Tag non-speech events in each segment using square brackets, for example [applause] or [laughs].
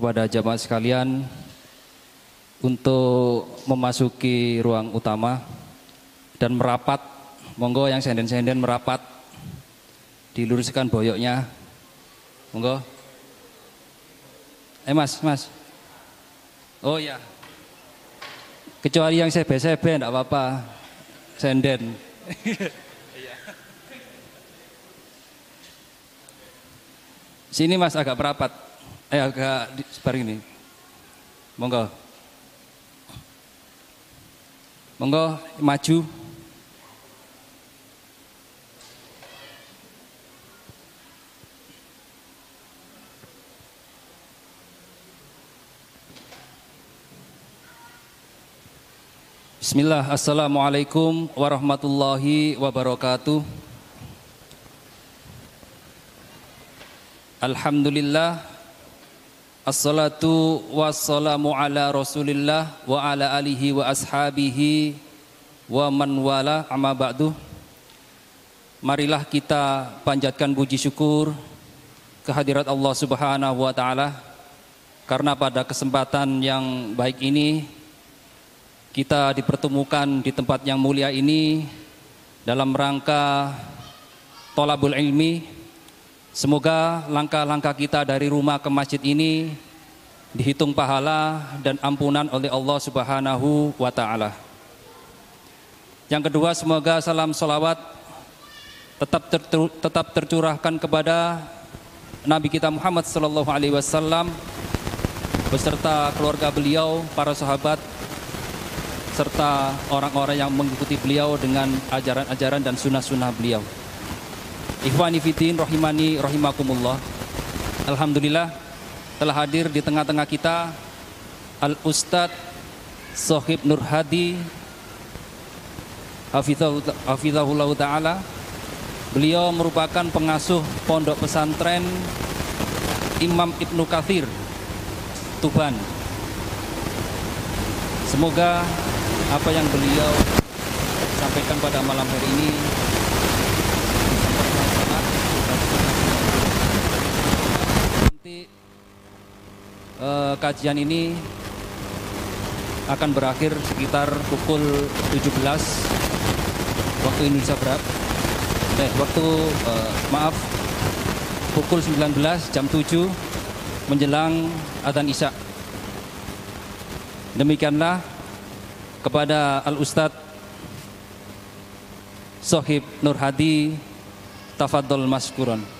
kepada jamaah sekalian untuk memasuki ruang utama dan merapat. Monggo yang senden-senden merapat. Diluruskan boyoknya. Monggo. Eh Mas, Mas. Oh ya. Kecuali yang sebe-sebe enggak apa-apa. Senden. [laughs] Sini Mas agak merapat. Eh agak sebar ini. Monggo. Monggo maju. Bismillah, Assalamualaikum warahmatullahi wabarakatuh. Alhamdulillah Assalatu wassalamu ala rasulillah wa ala alihi wa ashabihi wa man wala. Amma ba'du. Marilah kita panjatkan puji syukur kehadirat Allah subhanahu wa ta'ala. Karena pada kesempatan yang baik ini kita dipertemukan di tempat yang mulia ini dalam rangka tolabul ilmi. Semoga langkah-langkah kita dari rumah ke masjid ini dihitung pahala dan ampunan oleh Allah Subhanahu wa taala. Yang kedua, semoga salam salawat tetap ter, tetap tercurahkan kepada Nabi kita Muhammad sallallahu alaihi wasallam beserta keluarga beliau, para sahabat serta orang-orang yang mengikuti beliau dengan ajaran-ajaran dan sunnah-sunnah beliau. Ikhwani fitin rahimani rahimakumullah. Alhamdulillah telah hadir di tengah-tengah kita Al Ustadz Sohib Nur Hadi Hafizahullah Ta'ala Beliau merupakan pengasuh pondok pesantren Imam Ibnu Kathir Tuban Semoga apa yang beliau sampaikan pada malam hari ini nanti eh, kajian ini akan berakhir sekitar pukul 17 waktu Indonesia Barat eh waktu eh, maaf pukul 19 jam 7 menjelang adzan Isya demikianlah kepada Al Ustadz Sohib Nur Hadi Tafadol Maskuron.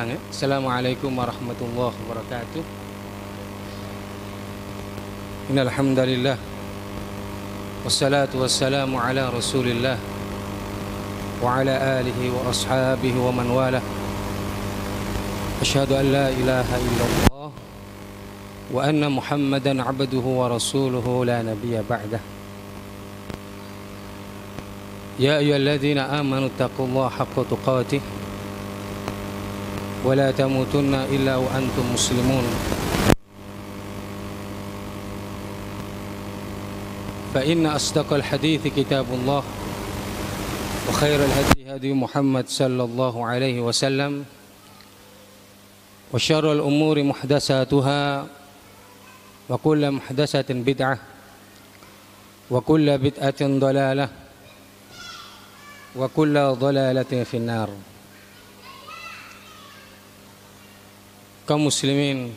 Ulang ya. Assalamualaikum warahmatullahi wabarakatuh. Innal hamdalillah wassalatu wassalamu ala Rasulillah wa ala alihi wa ashabihi wa man wala. Asyhadu an la ilaha illallah wa anna Muhammadan abduhu wa rasuluhu la nabiyya أيها الذين آمنوا اتقوا الله حق تقاته ولا تموتن إلا وأنتم مسلمون. فإن أصدق الحديث كتاب الله وخير الهدي هدي محمد صلى الله عليه وسلم وشر الأمور محدثاتها وكل محدثة بدعة وكل بدعة ضلالة وكل ضلالة في النار. Kaum muslimin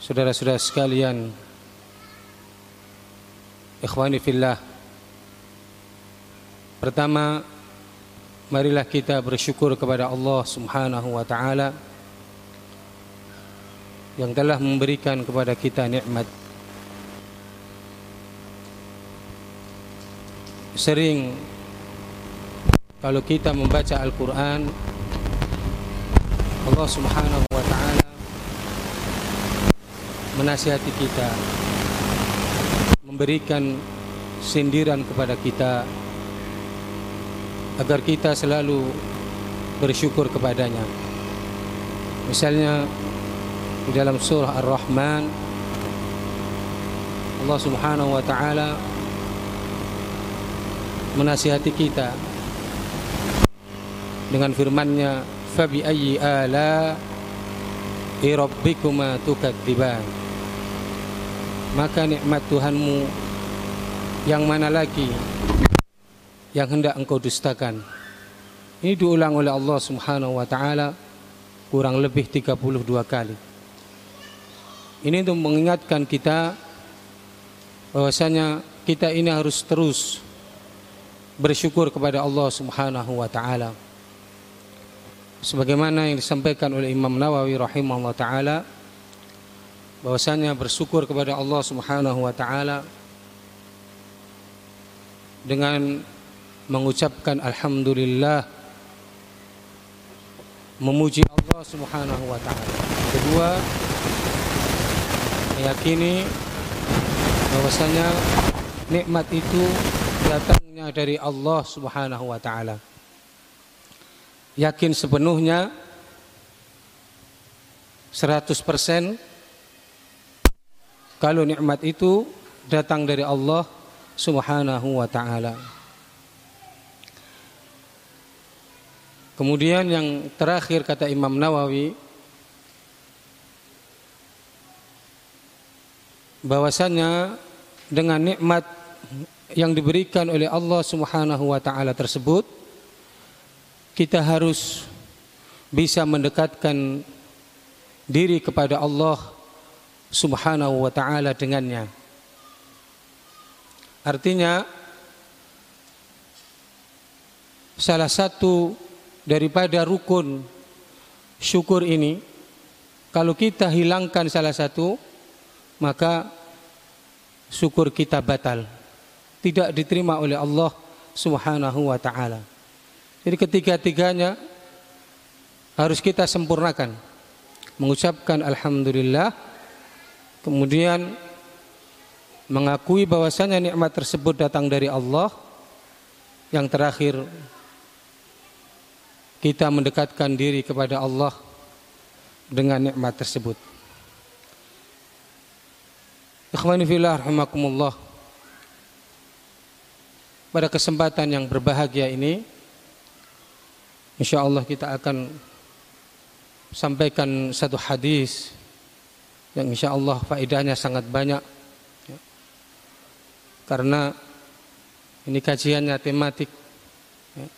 saudara-saudara sekalian ikhwani fillah. Pertama marilah kita bersyukur kepada Allah Subhanahu wa taala yang telah memberikan kepada kita nikmat. Sering kalau kita membaca Al-Qur'an Allah Subhanahu wa taala menasihati kita memberikan sindiran kepada kita agar kita selalu bersyukur kepadanya. Misalnya di dalam surah Ar-Rahman Allah Subhanahu wa taala menasihati kita dengan firman-Nya ayyi ala rabbikuma tukadziban maka nikmat Tuhanmu yang mana lagi yang hendak engkau dustakan? Ini diulang oleh Allah Subhanahu wa taala kurang lebih 32 kali. Ini untuk mengingatkan kita bahwasanya kita ini harus terus bersyukur kepada Allah Subhanahu wa taala. Sebagaimana yang disampaikan oleh Imam Nawawi rahimahullah taala bahwasanya bersyukur kepada Allah Subhanahu wa taala dengan mengucapkan alhamdulillah memuji Allah Subhanahu wa taala. Kedua, meyakini bahwasanya nikmat itu datangnya dari Allah Subhanahu wa taala. Yakin sepenuhnya 100% kalau nikmat itu datang dari Allah Subhanahu wa taala. Kemudian yang terakhir kata Imam Nawawi bahwasanya dengan nikmat yang diberikan oleh Allah Subhanahu wa taala tersebut kita harus bisa mendekatkan diri kepada Allah Subhanahu wa taala dengannya. Artinya salah satu daripada rukun syukur ini kalau kita hilangkan salah satu maka syukur kita batal tidak diterima oleh Allah Subhanahu wa taala. Jadi ketiga-tiganya harus kita sempurnakan. Mengucapkan alhamdulillah kemudian mengakui bahwasanya nikmat tersebut datang dari Allah. Yang terakhir kita mendekatkan diri kepada Allah dengan nikmat tersebut. Ikhwani fillah rahimakumullah. Pada kesempatan yang berbahagia ini insyaallah kita akan sampaikan satu hadis yang insyaallah faedahnya sangat banyak. Ya. Karena ini kajiannya tematik. Ya.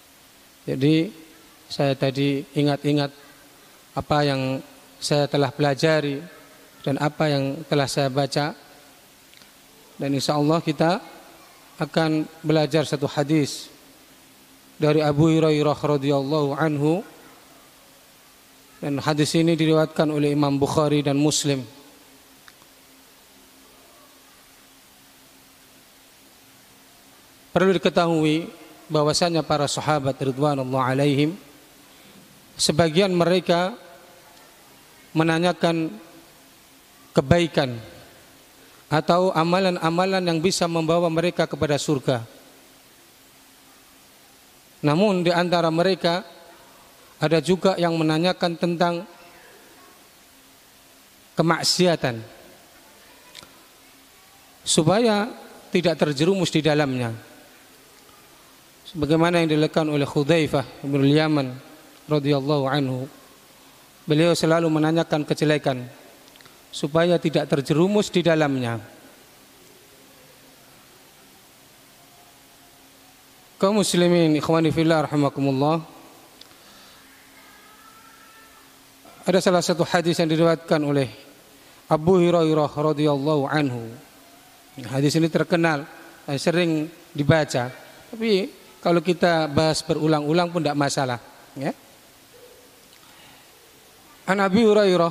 Jadi saya tadi ingat-ingat apa yang saya telah pelajari dan apa yang telah saya baca dan insya Allah kita akan belajar satu hadis dari Abu Hurairah radhiyallahu anhu dan hadis ini diriwayatkan oleh Imam Bukhari dan Muslim perlu diketahui bahwasanya para sahabat ridwanullah alaihim sebagian mereka menanyakan kebaikan atau amalan-amalan yang bisa membawa mereka kepada surga. Namun di antara mereka ada juga yang menanyakan tentang kemaksiatan. supaya tidak terjerumus di dalamnya. Sebagaimana yang dilakukan oleh Khudaifah bin Yaman radhiyallahu anhu. Beliau selalu menanyakan kejelekan supaya tidak terjerumus di dalamnya. Kaum muslimin ikhwani fillah rahimakumullah. Ada salah satu hadis yang diriwayatkan oleh Abu Hurairah radhiyallahu anhu. Hadis ini terkenal, sering dibaca. Tapi kalau kita bahas berulang-ulang pun tidak masalah, ya. An Abi Hurairah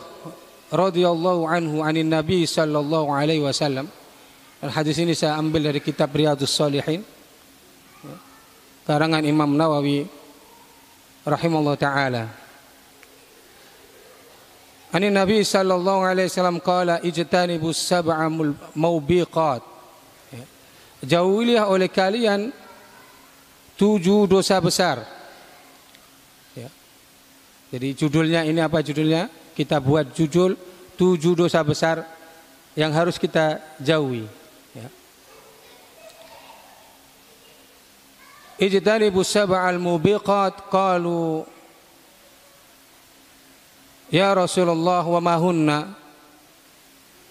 radhiyallahu anhu anin Nabi sallallahu alaihi wasallam. Dan hadis ini saya ambil dari kitab Riyadhus Shalihin. Karangan Imam Nawawi rahimahullah taala. Ani Nabi sallallahu alaihi wasallam qala ijtanibus sab'a maubiqat. Ya. Jauhilah oleh kalian tujuh dosa besar. Ya. Jadi judulnya ini apa judulnya? Kita buat judul tujuh dosa besar yang harus kita jauhi. Ijtanibus sab'al mubiqat qalu Ya Rasulullah wa mahunna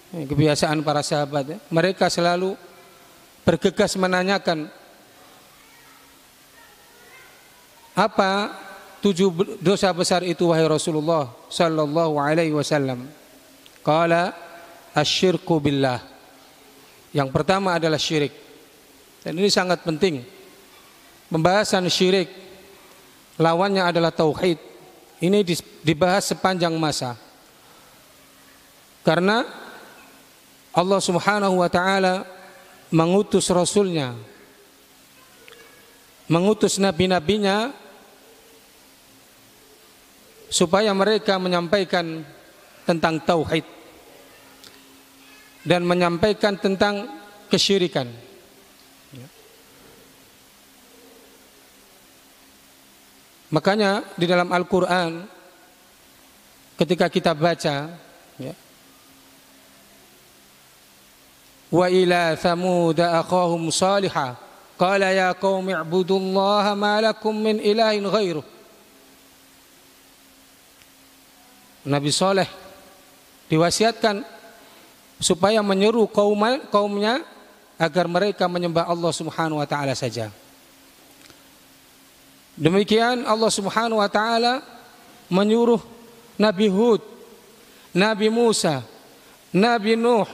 Kebiasaan para sahabat ya. Mereka selalu bergegas menanyakan Apa tujuh dosa besar itu wahai Rasulullah Sallallahu alaihi wasallam? Kala asyirku billah. Yang pertama adalah syirik. Dan ini sangat penting Pembahasan syirik Lawannya adalah tauhid ini dibahas sepanjang masa. Karena Allah Subhanahu wa taala mengutus rasulnya mengutus nabi-nabinya supaya mereka menyampaikan tentang tauhid dan menyampaikan tentang kesyirikan. Makanya di dalam Al-Quran ketika kita baca ya, wa ila thamud akhahum salihah qala ya qaumi ibudullaha ma lakum min ilahin ghairuh Nabi Saleh diwasiatkan supaya menyeru kaum kaumnya agar mereka menyembah Allah Subhanahu wa taala saja. Demikian Allah Subhanahu wa taala menyuruh Nabi Hud, Nabi Musa, Nabi Nuh.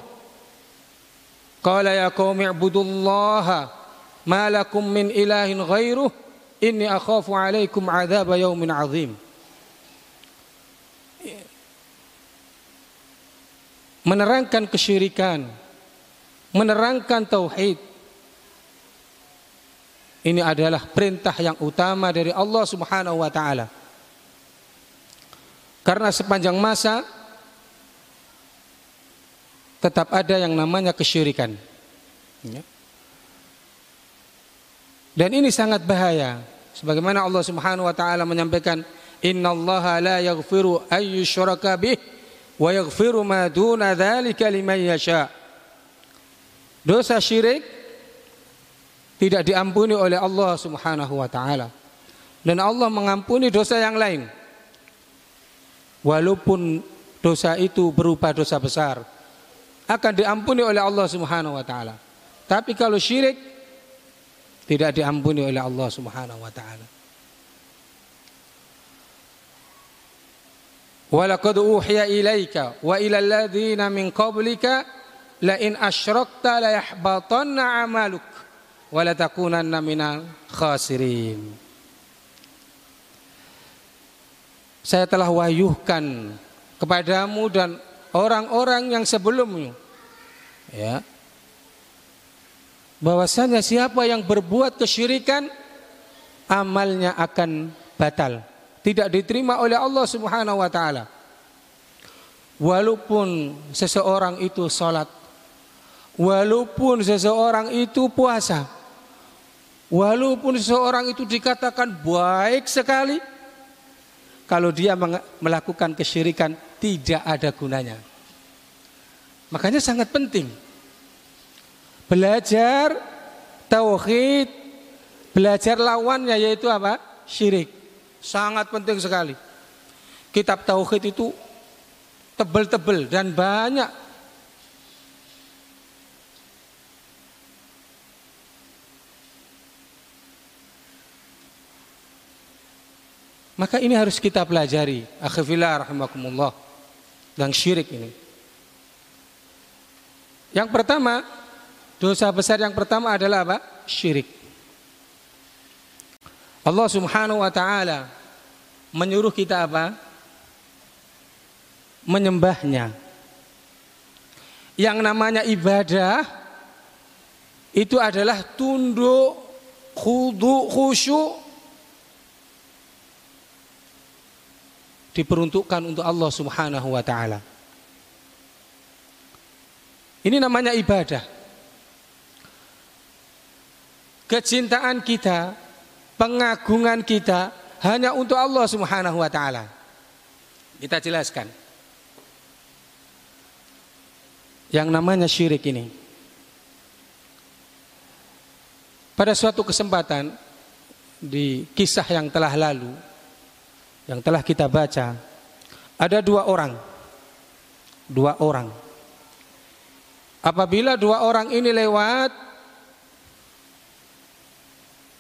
Qala ya qaumi ibudullaha ma lakum min ilahin ghairuh inni akhafu alaikum adzab yaumin azim. Menerangkan kesyirikan, menerangkan tauhid, ini adalah perintah yang utama dari Allah Subhanahu wa taala. Karena sepanjang masa tetap ada yang namanya kesyirikan. Ya. Dan ini sangat bahaya. Sebagaimana Allah Subhanahu wa taala menyampaikan, "Innallaha la yaghfiru ay yushraka bih wa yaghfiru ma duna dzalika liman yasha." Dosa syirik tidak diampuni oleh Allah Subhanahu wa taala. Dan Allah mengampuni dosa yang lain. Walaupun dosa itu berupa dosa besar akan diampuni oleh Allah Subhanahu wa taala. Tapi kalau syirik tidak diampuni oleh Allah Subhanahu wa taala. Walaqad uhiya ilaika wa ila alladziina min qablika la in asyrakta la yahbatanna 'amaluk wala minal khasirin. Saya telah wahyuhkan kepadamu dan orang-orang yang sebelummu. Ya. Bahwasanya siapa yang berbuat kesyirikan amalnya akan batal. Tidak diterima oleh Allah Subhanahu wa taala. Walaupun seseorang itu salat walaupun seseorang itu puasa Walaupun seseorang itu dikatakan baik sekali, kalau dia melakukan kesyirikan tidak ada gunanya. Makanya sangat penting Belajar tauhid, belajar lawannya yaitu apa? Syirik. Sangat penting sekali. Kitab tauhid itu tebel-tebel dan banyak Maka ini harus kita pelajari. Akhifillah rahimakumullah. Dan syirik ini. Yang pertama, dosa besar yang pertama adalah apa? Syirik. Allah Subhanahu wa taala menyuruh kita apa? Menyembahnya. Yang namanya ibadah itu adalah tunduk, khudu, khusyuk diperuntukkan untuk Allah Subhanahu wa taala. Ini namanya ibadah. Kecintaan kita, pengagungan kita hanya untuk Allah Subhanahu wa taala. Kita jelaskan. Yang namanya syirik ini. Pada suatu kesempatan di kisah yang telah lalu yang telah kita baca ada dua orang. Dua orang. Apabila dua orang ini lewat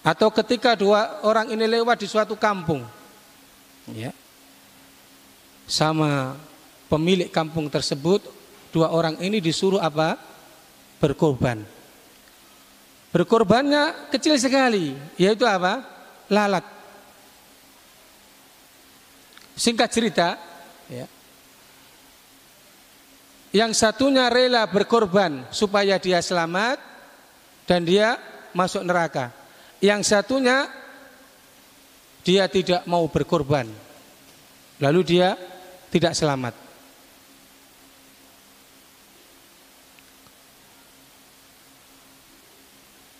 atau ketika dua orang ini lewat di suatu kampung ya sama pemilik kampung tersebut dua orang ini disuruh apa? Berkorban. Berkorbannya kecil sekali yaitu apa? Lalat Singkat cerita, ya, yang satunya rela berkorban supaya dia selamat dan dia masuk neraka. Yang satunya dia tidak mau berkorban. Lalu dia tidak selamat.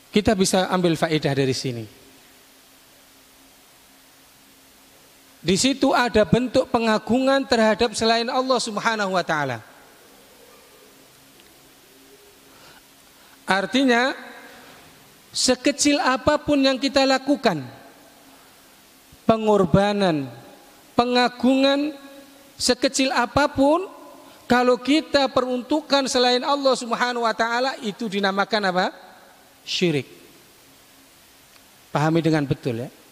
Kita bisa ambil faedah dari sini. Di situ ada bentuk pengagungan terhadap selain Allah Subhanahu wa taala. Artinya sekecil apa pun yang kita lakukan pengorbanan, pengagungan sekecil apa pun kalau kita peruntukkan selain Allah Subhanahu wa taala itu dinamakan apa? syirik. Pahami dengan betul ya.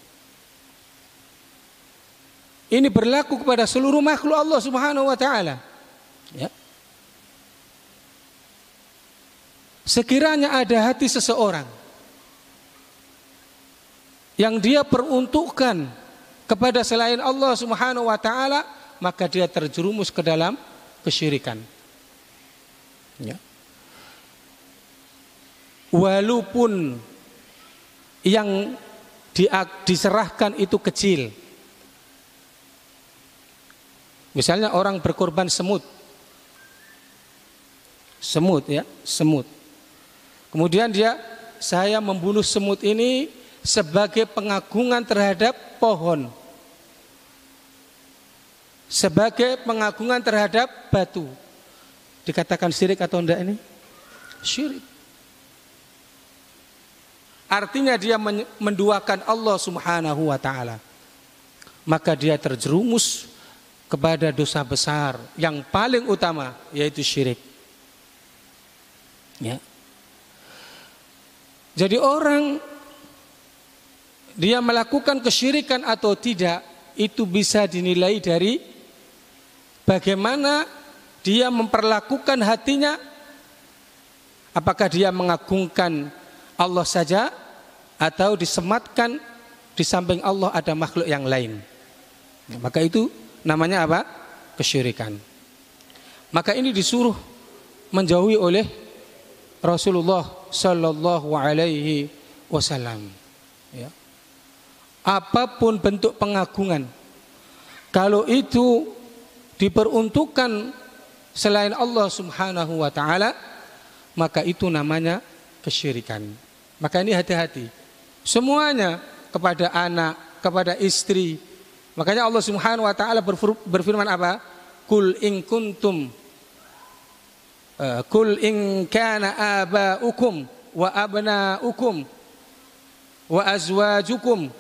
Ini berlaku kepada seluruh makhluk Allah Subhanahu wa taala. Ya. Sekiranya ada hati seseorang yang dia peruntukkan kepada selain Allah Subhanahu wa taala, maka dia terjerumus ke dalam kesyirikan. Ya. Walaupun yang diserahkan itu kecil, Misalnya orang berkorban semut. Semut ya, semut. Kemudian dia saya membunuh semut ini sebagai pengagungan terhadap pohon. Sebagai pengagungan terhadap batu. Dikatakan syirik atau enggak ini? Syirik. Artinya dia menduakan Allah Subhanahu wa taala. Maka dia terjerumus kepada dosa besar yang paling utama yaitu syirik. Ya. Jadi orang dia melakukan kesyirikan atau tidak itu bisa dinilai dari bagaimana dia memperlakukan hatinya apakah dia mengagungkan Allah saja atau disematkan di samping Allah ada makhluk yang lain. maka itu namanya apa? Kesyirikan. Maka ini disuruh menjauhi oleh Rasulullah Sallallahu Alaihi Wasallam. Ya. Apa pun bentuk pengagungan, kalau itu diperuntukkan selain Allah Subhanahu Wa Taala, maka itu namanya kesyirikan. Maka ini hati-hati. Semuanya kepada anak, kepada istri, Makanya Allah Subhanahu wa taala berfirman apa? Kul in kuntum kul in kana aba'ukum wa abna'ukum wa azwajukum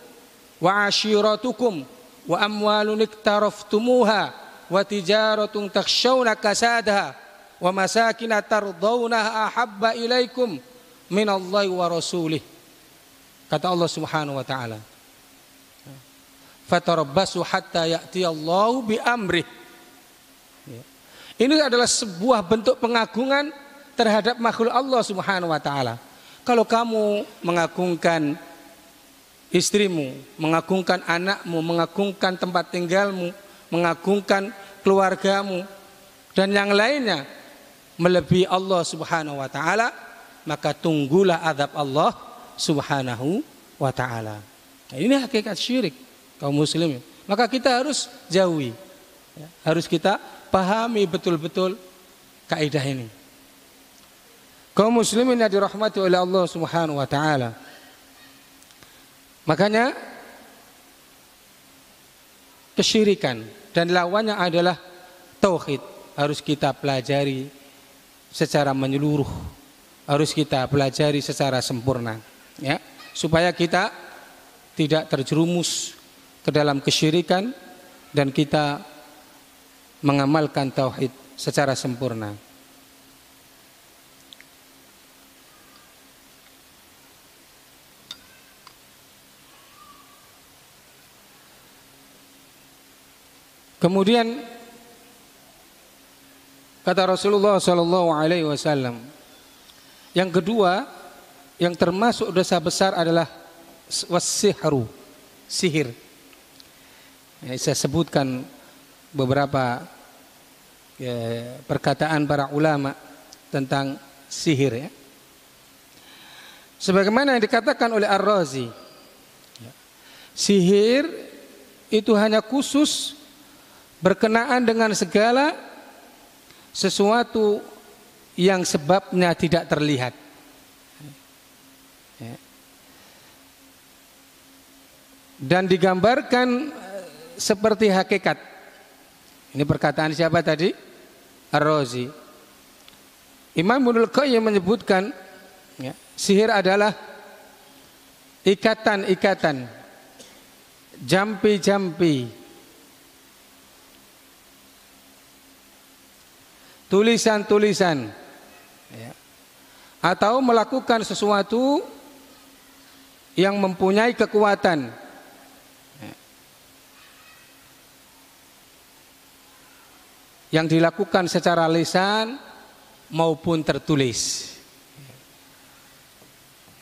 wa ashiratukum wa amwalun iktaraftumuha wa tijaratun takhshawna kasadaha wa masakin tardawnaha ahabba ilaikum minallahi wa rasulih kata Allah Subhanahu wa taala fatarabbasu hatta ya'tiyallahu bi amrih ya. ini adalah sebuah bentuk pengagungan terhadap makhluk Allah Subhanahu wa taala kalau kamu mengagungkan istrimu, mengagungkan anakmu, mengagungkan tempat tinggalmu, mengagungkan keluargamu dan yang lainnya melebihi Allah Subhanahu wa taala, maka tunggulah azab Allah Subhanahu wa taala. Nah, ini hakikat syirik kaum muslimin. Maka kita harus jauhi. Ya, harus kita pahami betul-betul kaidah ini. Kaum muslimin yang dirahmati oleh Allah Subhanahu wa taala. Makanya kesyirikan dan lawannya adalah tauhid harus kita pelajari secara menyeluruh harus kita pelajari secara sempurna ya supaya kita tidak terjerumus ke dalam kesyirikan dan kita mengamalkan tauhid secara sempurna. Kemudian kata Rasulullah Shallallahu Alaihi Wasallam, yang kedua yang termasuk dosa besar adalah wasihru, sihir. Ya, saya sebutkan beberapa ya, perkataan para ulama tentang sihir ya. Sebagaimana yang dikatakan oleh Ar-Razi, ya, sihir itu hanya khusus berkenaan dengan segala sesuatu yang sebabnya tidak terlihat. Ya. Dan digambarkan seperti hakikat. Ini perkataan siapa tadi? Ar-Razi. Imam Ibnul Qayyim menyebutkan ya, sihir adalah ikatan-ikatan, jampi-jampi tulisan-tulisan ya. atau melakukan sesuatu yang mempunyai kekuatan yang dilakukan secara lisan maupun tertulis.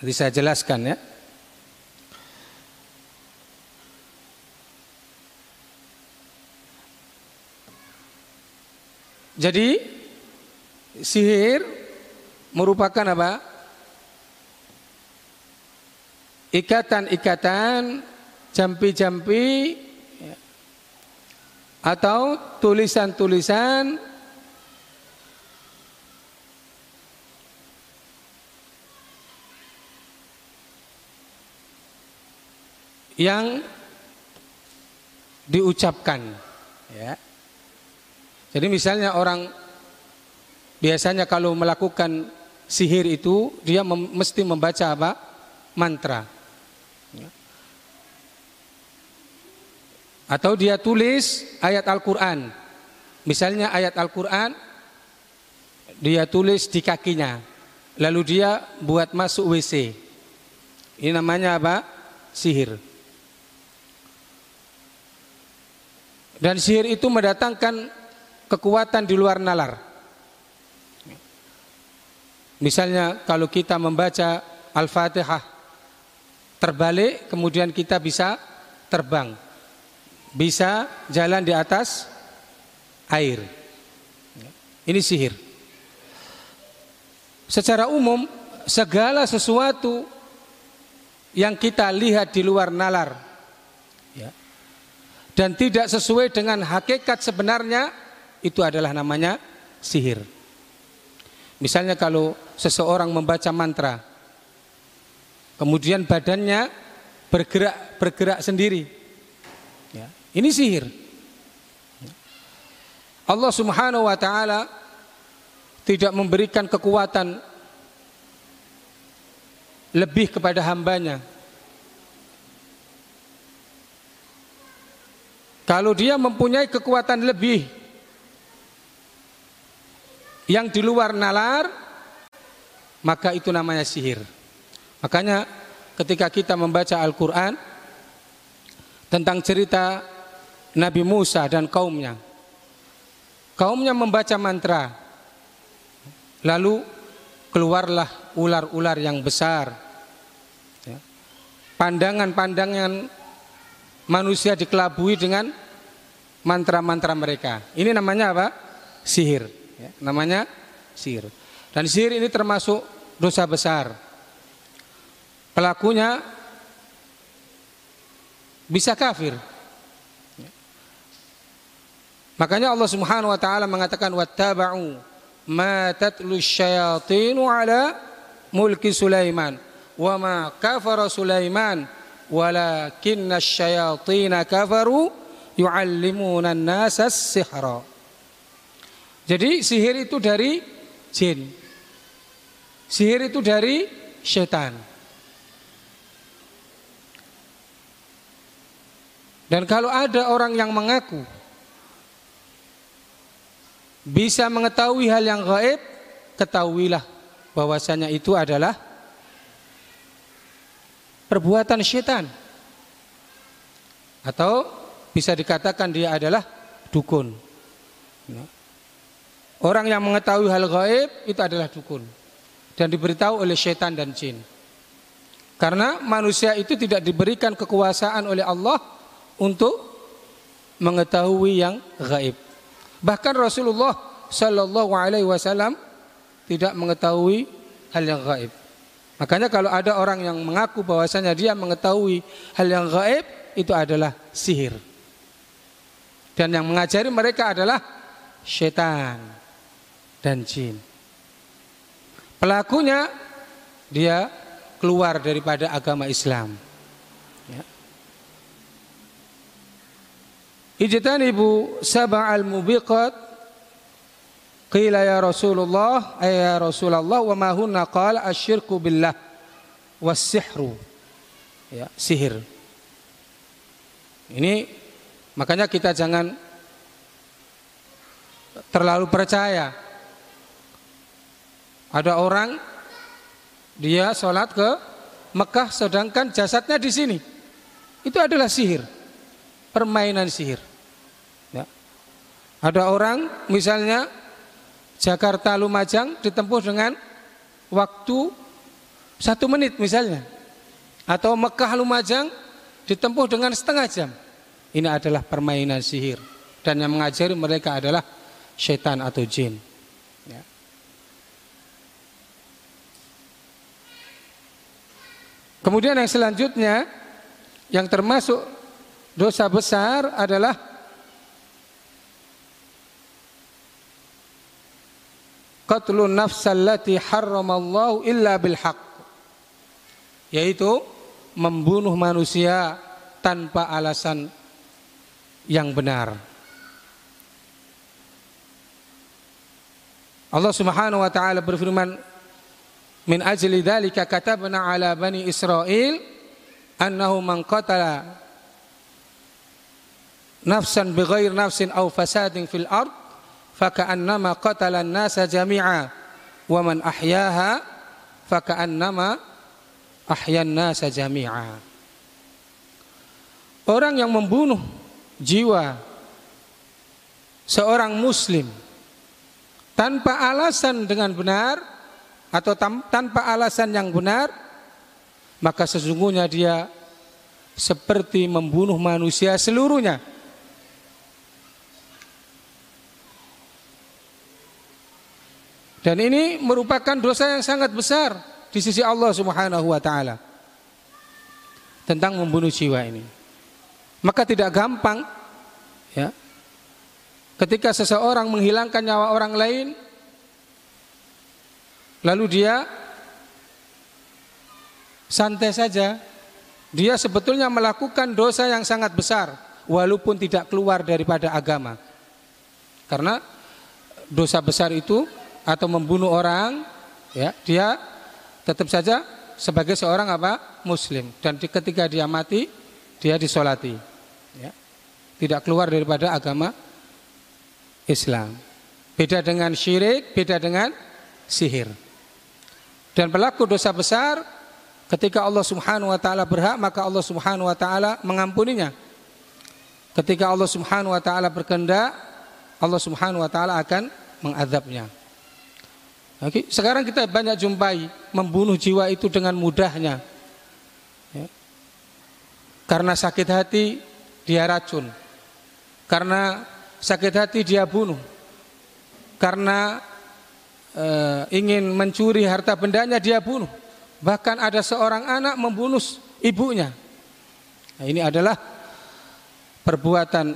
Nanti saya jelaskan ya. Jadi sihir merupakan apa? Ikatan-ikatan, jampi-jampi atau tulisan-tulisan yang diucapkan ya. Jadi misalnya orang Biasanya kalau melakukan sihir itu dia mesti membaca apa? Mantra. Atau dia tulis ayat Al-Quran. Misalnya ayat Al-Quran dia tulis di kakinya. Lalu dia buat masuk WC. Ini namanya apa? Sihir. Dan sihir itu mendatangkan kekuatan di luar nalar. Misalnya kalau kita membaca Al-Fatihah terbalik kemudian kita bisa terbang. Bisa jalan di atas air. Ini sihir. Secara umum segala sesuatu yang kita lihat di luar nalar ya, dan tidak sesuai dengan hakikat sebenarnya itu adalah namanya sihir. Misalnya kalau seseorang membaca mantra, kemudian badannya bergerak bergerak sendiri. Ini sihir. Allah Subhanahu wa taala tidak memberikan kekuatan lebih kepada hambanya. Kalau dia mempunyai kekuatan lebih yang di luar nalar, maka itu namanya sihir. Makanya ketika kita membaca Al-Quran tentang cerita Nabi Musa dan kaumnya, kaumnya membaca mantra, lalu keluarlah ular-ular yang besar. Ya. Pandangan-pandangan manusia dikelabui dengan mantra-mantra mereka. Ini namanya apa? Sihir. Ya, namanya sihir. Dan sihir ini termasuk dosa besar. Pelakunya bisa kafir. Ya. Makanya Allah Subhanahu wa taala mengatakan wattaba'u ma tatlu syayatinu ala mulki Sulaiman wa ma kafara Sulaiman walakinna syayatina kafaru yu'allimuna an-nasa sihra jadi sihir itu dari jin. Sihir itu dari setan. Dan kalau ada orang yang mengaku bisa mengetahui hal yang gaib, ketahuilah bahwasanya itu adalah perbuatan setan. Atau bisa dikatakan dia adalah dukun. Orang yang mengetahui hal gaib itu adalah dukun dan diberitahu oleh syaitan dan jin. Karena manusia itu tidak diberikan kekuasaan oleh Allah untuk mengetahui yang gaib. Bahkan Rasulullah Shallallahu Alaihi Wasallam tidak mengetahui hal yang gaib. Makanya kalau ada orang yang mengaku bahwasanya dia mengetahui hal yang gaib itu adalah sihir. Dan yang mengajari mereka adalah syaitan dan jin. Pelakunya dia keluar daripada agama Islam. Ijtanibu sab'al mubiqat. Qila ya Rasulullah ya Rasulullah wa ma hunna? Qala asyirku billah was sihru. Ya sihir. Ini makanya kita jangan terlalu percaya. Ada orang dia sholat ke Mekah sedangkan jasadnya di sini. Itu adalah sihir, permainan sihir. Ya. Ada orang misalnya Jakarta Lumajang ditempuh dengan waktu satu menit misalnya, atau Mekah Lumajang ditempuh dengan setengah jam. Ini adalah permainan sihir dan yang mengajari mereka adalah syaitan atau jin. Kemudian yang selanjutnya yang termasuk dosa besar adalah qatlun nafsallati harramallahu illa bil haqq yaitu membunuh manusia tanpa alasan yang benar. Allah Subhanahu wa taala berfirman Min ajli dzalika katabna ala bani Israil annahu man qatala nafsan bighair nafsin aw fasadin fil ard faka'annama qatala an-nasa jami'a. Wa man ahyaha faka'annama ahyan nasa jami'a. Orang yang membunuh jiwa seorang muslim tanpa alasan dengan benar atau tanpa alasan yang benar maka sesungguhnya dia seperti membunuh manusia seluruhnya dan ini merupakan dosa yang sangat besar di sisi Allah Subhanahu wa taala tentang membunuh jiwa ini maka tidak gampang ya ketika seseorang menghilangkan nyawa orang lain Lalu dia santai saja. Dia sebetulnya melakukan dosa yang sangat besar walaupun tidak keluar daripada agama. Karena dosa besar itu atau membunuh orang, ya, dia tetap saja sebagai seorang apa? muslim dan ketika dia mati dia disolati. Ya. Tidak keluar daripada agama Islam. Beda dengan syirik, beda dengan sihir. Dan pelaku dosa besar ketika Allah Subhanahu wa taala berhak maka Allah Subhanahu wa taala mengampuninya. Ketika Allah Subhanahu wa taala berkehendak, Allah Subhanahu wa taala akan mengadabnya. Oke, sekarang kita banyak jumpai membunuh jiwa itu dengan mudahnya. Ya. Karena sakit hati dia racun. Karena sakit hati dia bunuh. Karena e, ingin mencuri harta bendanya dia bunuh. Bahkan ada seorang anak membunuh ibunya. Nah, ini adalah perbuatan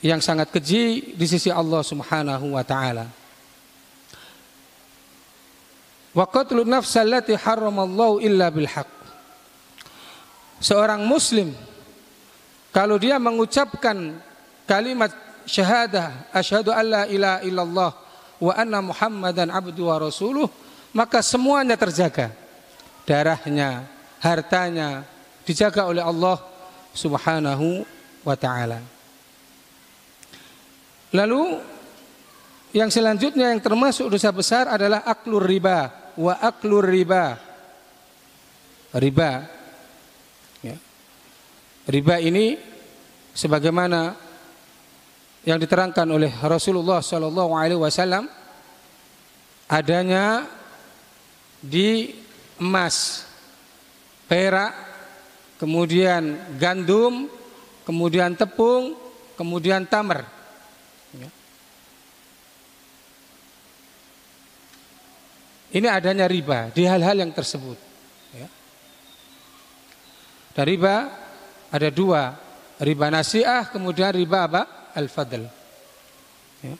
yang sangat keji di sisi Allah Subhanahu wa taala. Wa qatlu nafs allati haramallahu illa. Seorang muslim kalau dia mengucapkan kalimat syahadah asyhadu alla ilaha illallah wa anna muhammadan abdu wa rasuluh maka semuanya terjaga. Darahnya, hartanya dijaga oleh Allah Subhanahu wa taala. Lalu yang selanjutnya yang termasuk dosa besar adalah aklur riba wa aklur riba. Riba. Ya. Riba ini sebagaimana yang diterangkan oleh Rasulullah Shallallahu Alaihi Wasallam adanya di emas, perak, kemudian gandum, kemudian tepung, kemudian tamar. Ini adanya riba di hal-hal yang tersebut. Ya. Dan riba ada dua, riba nasiah, kemudian riba apa? Al-fadl. Ya.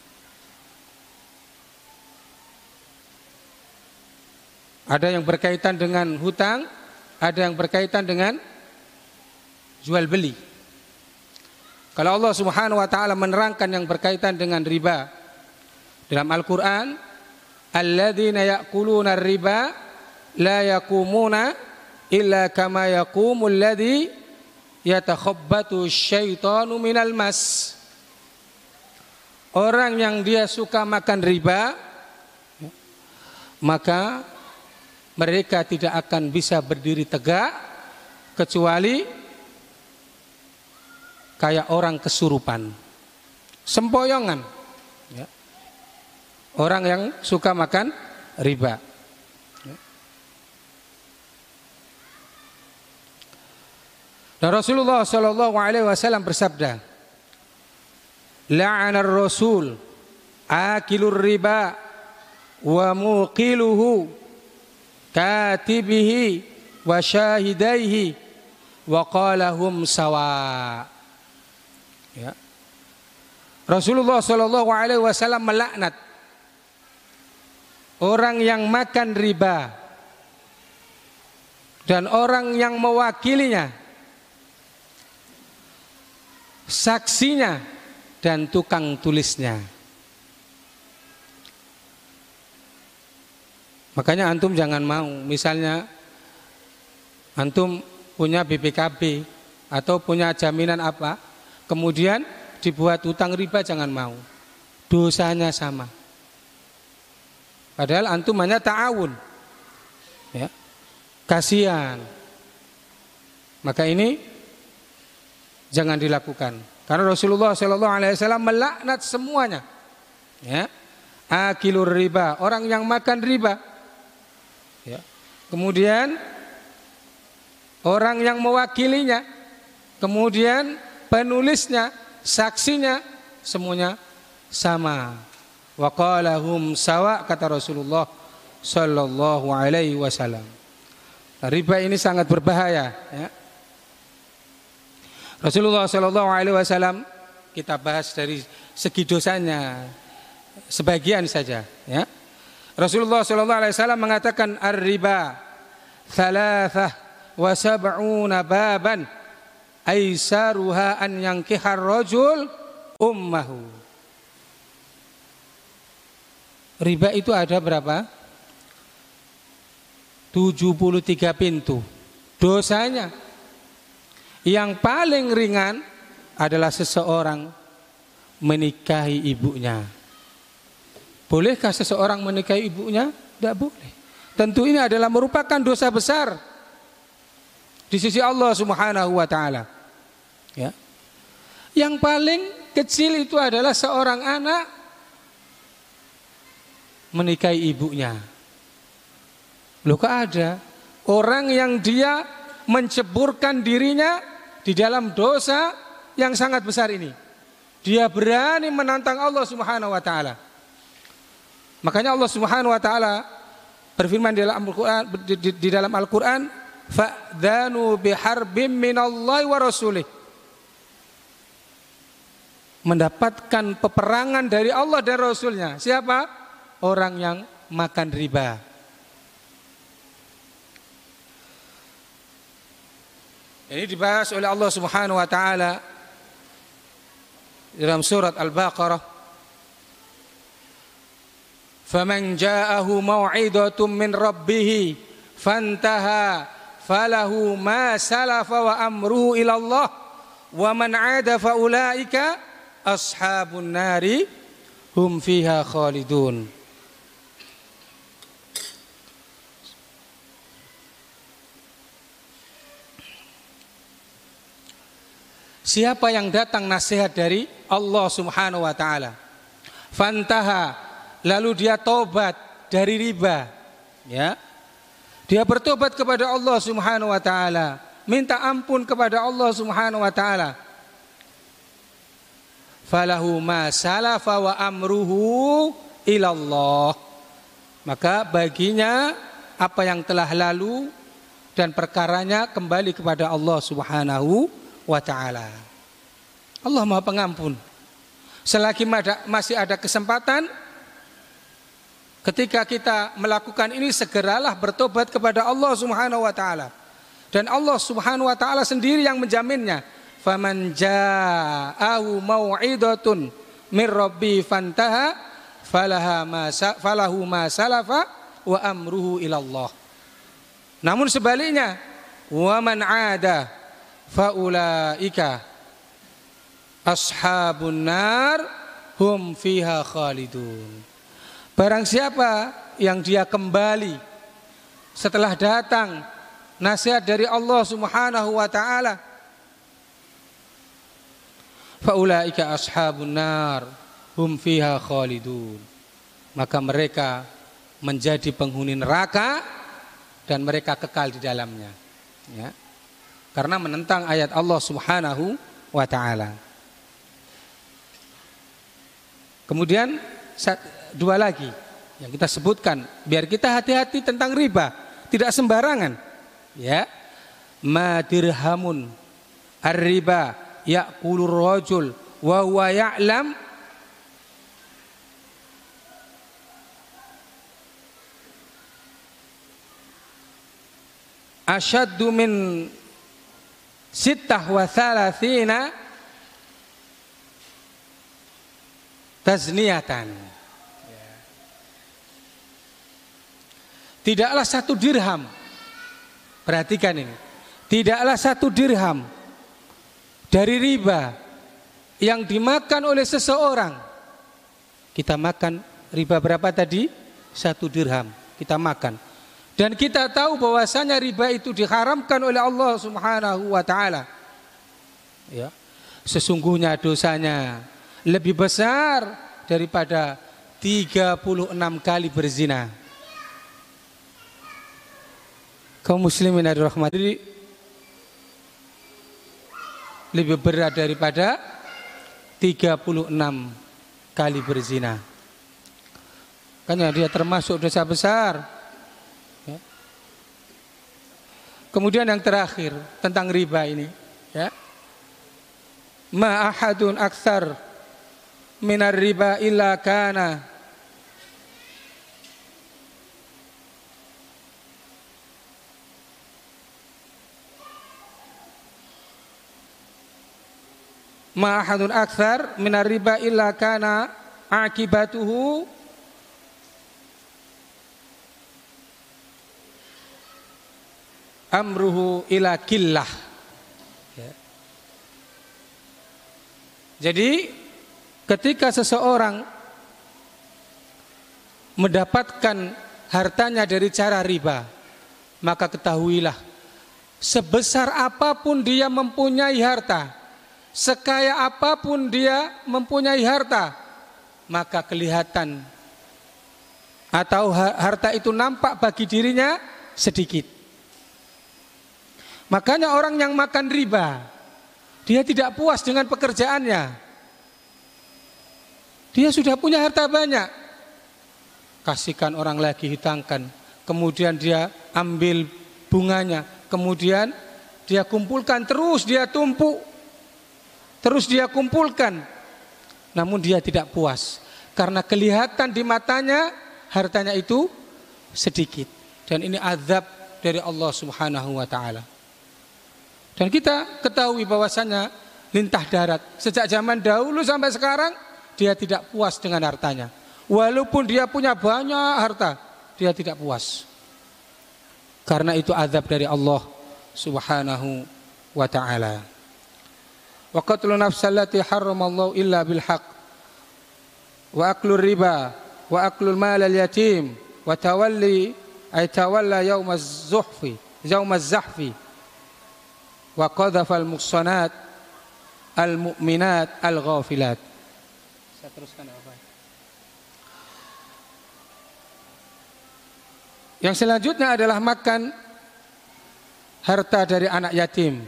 Ada yang berkaitan dengan hutang, ada yang berkaitan dengan jual beli. Kalau Allah Subhanahu wa taala menerangkan yang berkaitan dengan riba dalam Al-Qur'an, alladzina ya'kuluna riba la yaqumuna illa kama yaqumul ladzi yatakhabbatu syaitanu minal mas orang yang dia suka makan riba maka mereka tidak akan bisa berdiri tegak kecuali kayak orang kesurupan. Sempoyongan. Ya. Orang yang suka makan riba. Dan Rasulullah Shallallahu Alaihi Wasallam bersabda, "La'anar Rasul akilur riba wa muqiluhu katibihi wa syahidaihi wa qalahum sawa." Ya. Rasulullah Shallallahu Alaihi Wasallam melaknat orang yang makan riba. Dan orang yang mewakilinya. Saksinya dan tukang tulisnya. Makanya antum jangan mau. Misalnya antum punya BPKB atau punya jaminan apa kemudian dibuat utang riba jangan mau. Dosanya sama Padahal antum hanya ta'awun. Ya. Kasihan. Maka ini jangan dilakukan. Karena Rasulullah Shallallahu Alaihi Wasallam melaknat semuanya. Ya. Akilur riba, orang yang makan riba. Ya. Kemudian orang yang mewakilinya, kemudian penulisnya, saksinya, semuanya sama. Wa qalahum sawa kata Rasulullah sallallahu alaihi wasallam. Nah, riba ini sangat berbahaya ya. Rasulullah sallallahu alaihi wasallam kita bahas dari segi dosanya sebagian saja ya. Rasulullah sallallahu alaihi wasallam mengatakan ar-riba thalathah wa sab'una baban aisaruha an yankihar rajul ummahu riba itu ada berapa? 73 pintu. Dosanya yang paling ringan adalah seseorang menikahi ibunya. Bolehkah seseorang menikahi ibunya? Tidak boleh. Tentu ini adalah merupakan dosa besar di sisi Allah Subhanahu wa taala. Ya. Yang paling kecil itu adalah seorang anak menikahi ibunya. Loh kok ada orang yang dia menceburkan dirinya di dalam dosa yang sangat besar ini. Dia berani menantang Allah Subhanahu wa taala. Makanya Allah Subhanahu wa taala berfirman di dalam Al-Qur'an di, di, di dalam Al-Qur'an fa'dhanu biharbim minallahi wa rasulih mendapatkan peperangan dari Allah dan Rasulnya. Siapa? Orang yang makan riba. Ini dibahas oleh Allah Subhanahu wa taala dalam surat Al-Baqarah. Faman ja'ahu mau'idatun min rabbih fantaha falahu ma salafa wa amruhu ila Allah wa man 'ada fa ulaika ashabun nari hum fiha khalidun. Siapa yang datang nasihat dari Allah Subhanahu wa taala? Fantaha lalu dia tobat dari riba, ya. Dia bertobat kepada Allah Subhanahu wa taala, minta ampun kepada Allah Subhanahu wa taala falahu ma salafa wa amruhu ilallah maka baginya apa yang telah lalu dan perkaranya kembali kepada Allah Subhanahu wa taala. Allah Maha Pengampun. Selagi masih ada kesempatan ketika kita melakukan ini segeralah bertobat kepada Allah Subhanahu wa taala. Dan Allah Subhanahu wa taala sendiri yang menjaminnya faman ja'ahu mau'idatun min rabbi fantaha falahu ma salafa wa amruhu ilallah namun sebaliknya wa man 'ada faulaika ashabun nar hum fiha khalidun. Barang siapa yang dia kembali setelah datang nasihat dari Allah Subhanahu wa taala faulaika ashabun nar hum fiha khalidun. Maka mereka menjadi penghuni neraka dan mereka kekal di dalamnya. Ya karena menentang ayat Allah Subhanahu wa taala. Kemudian dua lagi yang kita sebutkan. Biar kita hati-hati tentang riba. Tidak sembarangan. Ya. Madirhamun ar-riba ya'kulur rajul wa huwa ya'lam. Asyaddu min sittah wa thalathina tazniyatan. Tidaklah satu dirham. Perhatikan ini. Tidaklah satu dirham dari riba yang dimakan oleh seseorang. Kita makan riba berapa tadi? Satu dirham. Kita makan dan kita tahu bahwasanya riba itu diharamkan oleh Allah Subhanahu wa taala ya sesungguhnya dosanya lebih besar daripada 36 kali berzina kaum muslimin rahmati lebih berat daripada 36 kali berzina. Karena dia termasuk dosa besar. Ya. Kemudian yang terakhir tentang riba ini, ya. Ma ahadun aksar minar riba illa kana ma ahadun akthar minar riba illa kana akibatuhu amruhu ila killah. Ya. Jadi ketika seseorang mendapatkan hartanya dari cara riba, maka ketahuilah sebesar apa pun dia mempunyai harta, sekaya apa pun dia mempunyai harta, maka kelihatan atau harta itu nampak bagi dirinya sedikit. Makanya orang yang makan riba, dia tidak puas dengan pekerjaannya. Dia sudah punya harta banyak. Kasihkan orang lagi hitangkan. Kemudian dia ambil bunganya. Kemudian dia kumpulkan terus, dia tumpuk. Terus dia kumpulkan. Namun dia tidak puas. Karena kelihatan di matanya hartanya itu sedikit. Dan ini azab dari Allah subhanahu wa ta'ala. Dan kita ketahui bahwasanya lintah darat sejak zaman dahulu sampai sekarang dia tidak puas dengan hartanya. Walaupun dia punya banyak harta, dia tidak puas. Karena itu azab dari Allah Subhanahu wa taala. Wa qatlu nafsal lati harramallahu illa bil haqq. Wa aklu riba wa aklu mal al yatim wa tawalli ay tawalla yawm az-zuhfi yawm az-zahfi wa qadhafa al-muhsanat al-mu'minat al-ghafilat. Saya teruskan apa? Yang selanjutnya adalah makan harta dari anak yatim.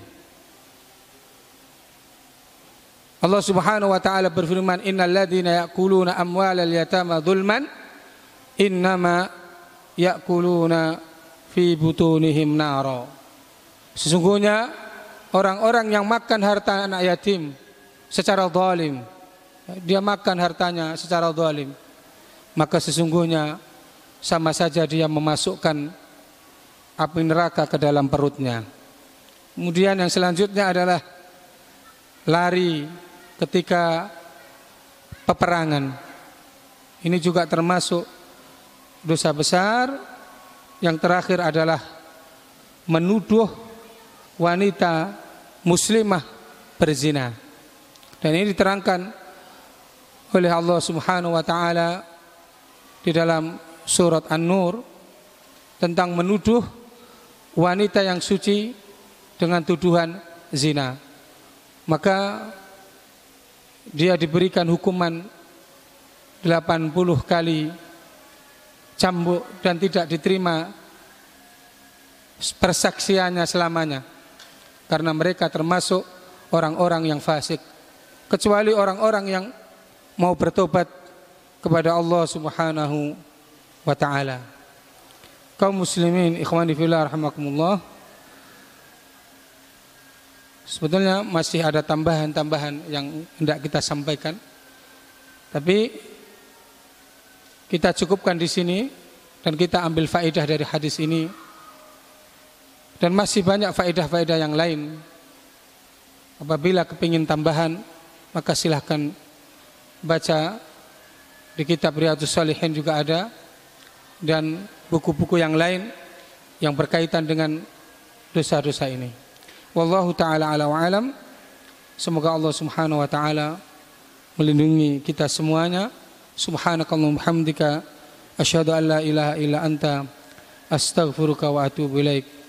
Allah Subhanahu wa taala berfirman innal ladzina ya'kuluna amwalal yatama dzulman innama ya'kuluna fi butunihim nara. Sesungguhnya orang-orang yang makan harta anak yatim secara zalim. Dia makan hartanya secara zalim. Maka sesungguhnya sama saja dia memasukkan api neraka ke dalam perutnya. Kemudian yang selanjutnya adalah lari ketika peperangan. Ini juga termasuk dosa besar. Yang terakhir adalah menuduh wanita muslimah berzina. Dan ini diterangkan oleh Allah Subhanahu wa taala di dalam surat An-Nur tentang menuduh wanita yang suci dengan tuduhan zina. Maka dia diberikan hukuman 80 kali cambuk dan tidak diterima persaksiannya selamanya karena mereka termasuk orang-orang yang fasik kecuali orang-orang yang mau bertobat kepada Allah Subhanahu wa taala. Kaum muslimin ikhwani fillah rahimakumullah. Sebetulnya masih ada tambahan-tambahan yang hendak kita sampaikan. Tapi kita cukupkan di sini dan kita ambil faedah dari hadis ini dan masih banyak faedah-faedah yang lain. Apabila kepingin tambahan, maka silahkan baca di kitab Riyadus Salihin juga ada dan buku-buku yang lain yang berkaitan dengan dosa-dosa ini. Wallahu taala ala wa alam. Semoga Allah Subhanahu wa taala melindungi kita semuanya. Subhanakallahumma hamdika asyhadu an la ilaha illa anta astaghfiruka wa atubu ilaik.